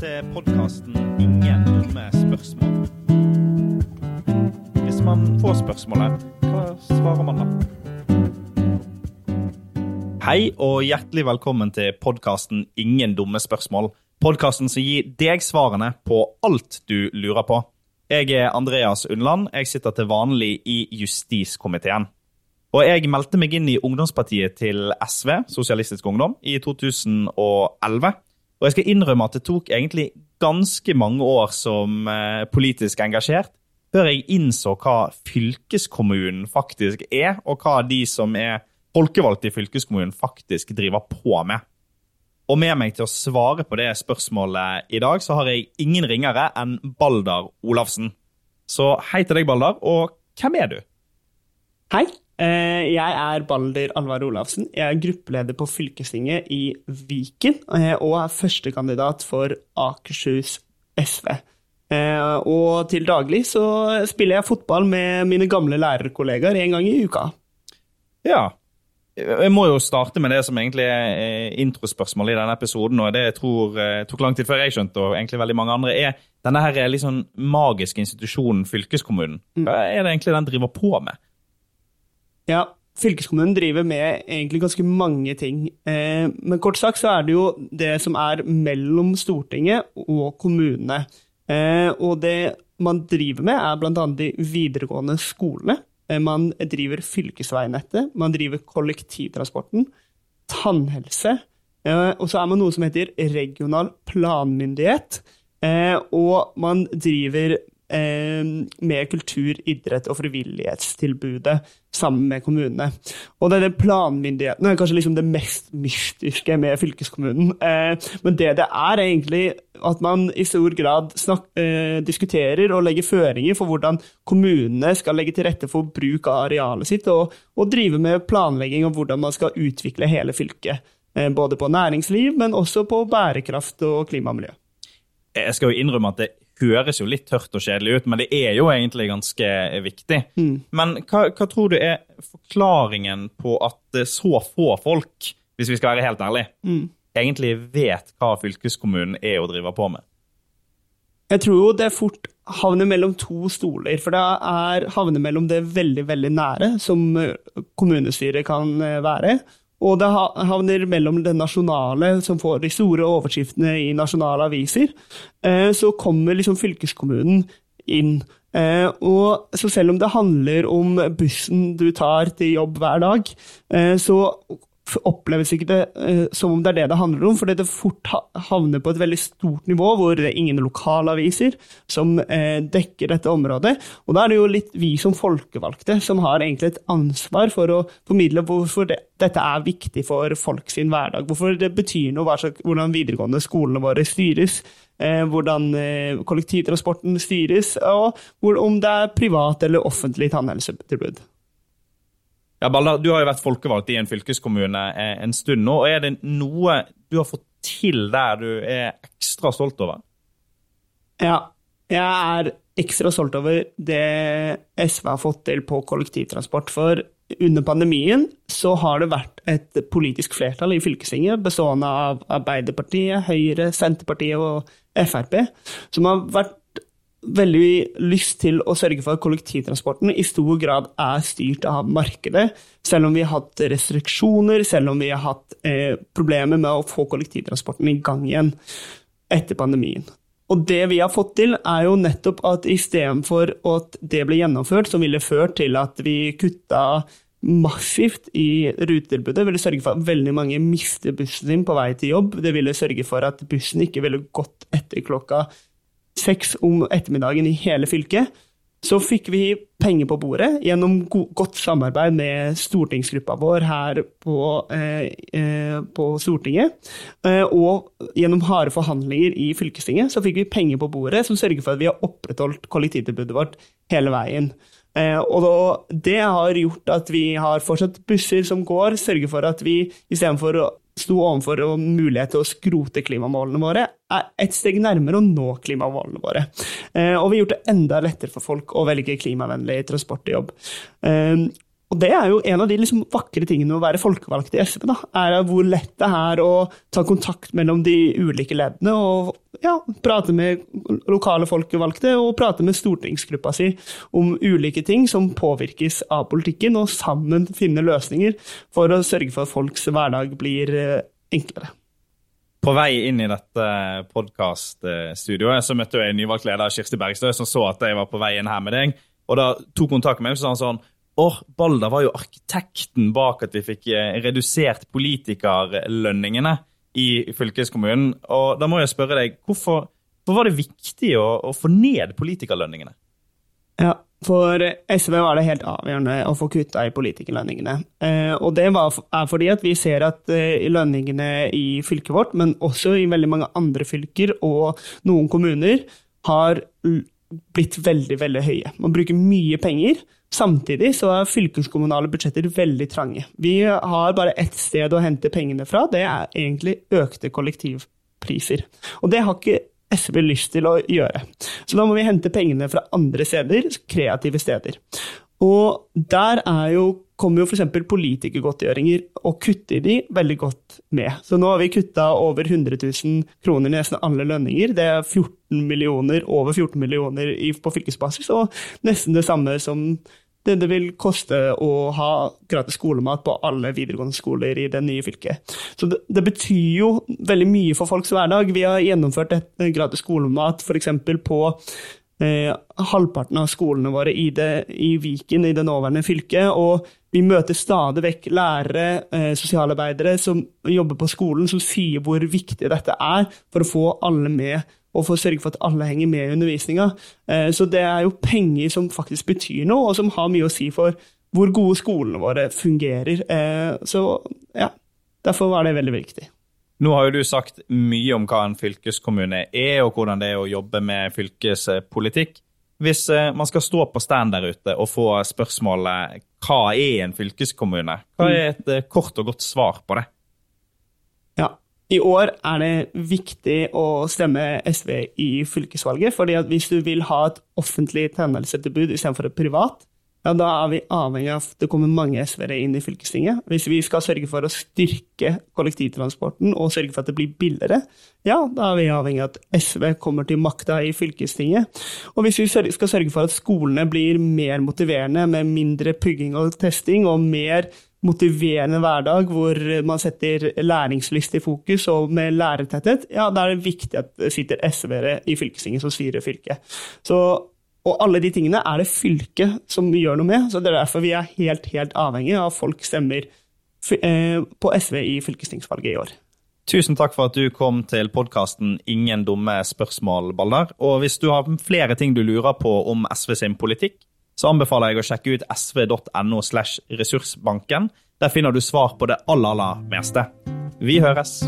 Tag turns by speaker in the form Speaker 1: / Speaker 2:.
Speaker 1: til podkasten 'Ingen dumme spørsmål'. Hvis man får spørsmålet, hva svarer man da? Hei og hjertelig velkommen til podkasten 'Ingen dumme spørsmål'. Podkasten som gir deg svarene på alt du lurer på. Jeg er Andreas Undland. Jeg sitter til vanlig i justiskomiteen. Og jeg meldte meg inn i ungdomspartiet til SV, Sosialistisk Ungdom, i 2011. Og jeg skal innrømme at det tok egentlig ganske mange år som eh, politisk engasjert før jeg innså hva fylkeskommunen faktisk er, og hva de som er folkevalgte i fylkeskommunen faktisk driver på med. Og med meg til å svare på det spørsmålet i dag, så har jeg ingen ringere enn Balder Olafsen. Så hei til deg, Balder, og hvem er du?
Speaker 2: Hei, jeg er Balder Alvar Olafsen. Jeg er gruppeleder på fylkestinget i Viken, eh, og er førstekandidat for Akershus SV. Eh, Og til daglig så spiller jeg fotball med mine gamle lærerkollegaer en gang i uka.
Speaker 1: Ja. Jeg må jo starte med det som egentlig er eh, introspørsmålet i denne episoden. og det jeg tror eh, tok lang tid før jeg skjønte, og egentlig veldig mange andre, er denne her sånn magiske institusjonen fylkeskommunen. Hva er det egentlig den driver på med?
Speaker 2: Ja, fylkeskommunen driver med egentlig ganske mange ting. Eh, Men kort sagt så er det jo det som er mellom Stortinget og kommunene. Eh, Og det man driver med, er bl.a. de videregående skolene. Eh, Man driver fylkesveinettet, man driver kollektivtransporten, tannhelse, og så er man noe som heter regional planmyndighet. Og man driver med kultur, idrett og frivillighetstilbudet sammen med kommunene. Og denne planmyndigheten er kanskje liksom det mest mystiske med fylkeskommunen. Eh, Men det det er, er egentlig at man i stor grad snak, eh, diskuterer og legger føringer for hvordan kommunene skal legge til rette for bruk av arealet sitt, og, og drive med planlegging om hvordan man skal utvikle hele fylket. Eh, både på næringsliv, men også på bærekraft og klima og miljø.
Speaker 1: Jeg skal jo innrømme at det høres jo litt tørt og kjedelig ut, men det er jo egentlig ganske viktig. Men hva, hva tror du er forklaringen på at så få folk, hvis vi skal være helt ærlige, egentlig vet hva fylkeskommunen er å drive på med?
Speaker 2: Jeg tror jo det fort havner mellom to stoler, for det er havner mellom det veldig, veldig nære, som eh, kommunestyret kan eh, være, og det havner mellom det nasjonale, som får de store overskriftene i nasjonale aviser. Eh, Så kommer liksom fylkeskommunen inn. Eh, Og så selv om det handler om bussen du tar til jobb hver dag, eh, så oppleves ikke det eh, som om det er det det handler om, fordi det fort havner på et veldig stort nivå, hvor det er ingen lokalaviser som eh, dekker dette området. Og da er det jo litt vi som folkevalgte som har egentlig et ansvar for å formidle hvorfor det, dette er viktig for folk sin hverdag, hvorfor det betyr noe slags, hvordan videregående skolene våre styres, eh, hvordan kollektivtransporten styres, og om det er privat eller offentlig tannhelsetilbud.
Speaker 1: Ja, Balder, du har jo vært folkevalgt i en fylkeskommune eh, en stund nå. og Er det noe du har fått til der du er ekstra stolt over?
Speaker 2: Ja, jeg er ekstra stolt over det SV har fått til på kollektivtransport. For under pandemien så har det vært et politisk flertall i fylkestinget bestående av Arbeiderpartiet, Høyre, Senterpartiet og Frp, som har vært veldig lyst til å sørge for at kollektivtransporten i stor grad er styrt av markedet, selv om vi har hatt restriksjoner, selv om vi har hatt eh, problemer med å få kollektivtransporten i gang igjen etter pandemien. Og det vi har fått til, er jo nettopp at istedenfor at det ble gjennomført, som ville ført til at vi kutta massivt i rutetilbudet, ville sørge for at veldig mange mister bussen sin på vei til jobb. Det ville sørge for at bussen ikke ville gått etter klokka seks om ettermiddagen i hele fylket. Så fikk vi penger på bordet gjennom go godt samarbeid med stortingsgruppa vår her på, eh, eh, på Stortinget. Eh, og gjennom harde forhandlinger i fylkestinget så fikk vi penger på bordet som sørger for at vi har opprettholdt kollektivtilbudet vårt hele veien. Eh, og da, det har gjort at vi har fortsatt busser som går, sørger for at vi istedenfor sto overfor og mulighet til å skrote klimamålene våre, er et steg nærmere å nå klimamålene våre. Eh, og vi har gjort det enda lettere for folk å velge klimavennlig transport til jobb. Eh, Og det er jo en av de liksom vakre tingene med å være folkevalgt i SV, da, er hvor lett det er å ta kontakt mellom de ulike leddene og ja, prate med lokale folkevalgte og prate med stortingsgruppa si om ulike ting som påvirkes av politikken, og sammen finne løsninger for å sørge for at folks hverdag blir eh, enklere.
Speaker 1: På vei inn i dette podkaststudioet så møtte jeg nyvalgt leder Kirsti Bergstø, som så at jeg var på vei inn her med deg. Og da tok kontakt med meg og sa sånn Åh, Balder var jo arkitekten bak at vi fikk eh, redusert politikerlønningene i fylkeskommunen. Og da må jeg spørre deg, hvorfor, hvorfor var det viktig å, å, få ned politikerlønningene?
Speaker 2: Ja, for SV var det helt avgjørende å få kutta i politikerlønningene. Eh, og det er fordi at vi ser at eh, lønningene i fylket vårt, men også i veldig mange andre fylker og noen kommuner, har blitt veldig, veldig høye. Man bruker mye penger. Samtidig så er fylkeskommunale budsjetter veldig trange. Vi har bare ett sted å hente pengene fra, det er egentlig økte kollektivpriser. Og det har ikke SV lyst til å gjøre. Så da må vi hente pengene fra andre steder, kreative steder. Og der er jo, kommer jo f.eks. politikergodtgjøringer, og kutter de veldig godt med. Så nå har vi kutta over 100 000 kroner i nesten alle lønninger. Det er 14 millioner, over 14 millioner på fylkesbasis, og nesten det samme som det det vil koste å ha gratis skolemat på alle videregående skoler i det nye fylket. Så det, det betyr jo veldig mye for folks hverdag. Vi har gjennomført et gratis skolemat f.eks. på eh, halvparten av skolene våre i, det, i, Viken, i det nåværende fylket. Og vi møter stadig vekk lærere, eh, sosialarbeidere som jobber på skolen, som sier hvor viktig dette er for å få alle med, og for å sørge for at alle henger med i undervisninga. Eh, så det er jo penger som faktisk betyr noe, og som har mye å si for hvor gode skolene våre fungerer. Eh, så ja, derfor var det veldig viktig.
Speaker 1: Nå har jo du sagt mye om hva en fylkeskommune er, og hvordan det er å jobbe med fylkespolitikk. Hvis eh, man skal stå på stand der ute og få spørsmålet hva er en fylkeskommune, hva er et eh, kort og godt svar på det?
Speaker 2: Ja, i år er det viktig å stemme SV i fylkesvalget. fordi hvis du vil ha et offentlig tjenestetilbud istedenfor et privat, ja, da er vi avhengig av at det kommer mange SV-ere inn i fylkestinget. Hvis vi skal sørge for å styrke kollektivtransporten og sørge for at det blir billigere, ja, da er vi avhengig av at SV kommer til makta i fylkestinget. Og hvis vi skal sørge for at skolene blir mer motiverende med mindre pugging og testing, og mer motiverende hverdag hvor man setter læringslyst i fokus og med lærertetthet, ja, da er det viktig at det sitter SV-ere i fylkestinget som styrer fylket. Så og alle de tingene er det fylket som gjør noe med, så det er derfor vi er helt, helt avhengig av folk stemmer eh, på SV i fylkestingsvalget i år.
Speaker 1: Tusen takk for at du kom til podkasten Ingen dumme spørsmål, Balder. Og hvis du har flere ting du lurer på om SV sin politikk, så anbefaler jeg å sjekke ut sv.no slash ressursbanken. Der finner du svar på det aller, aller meste. Vi høres!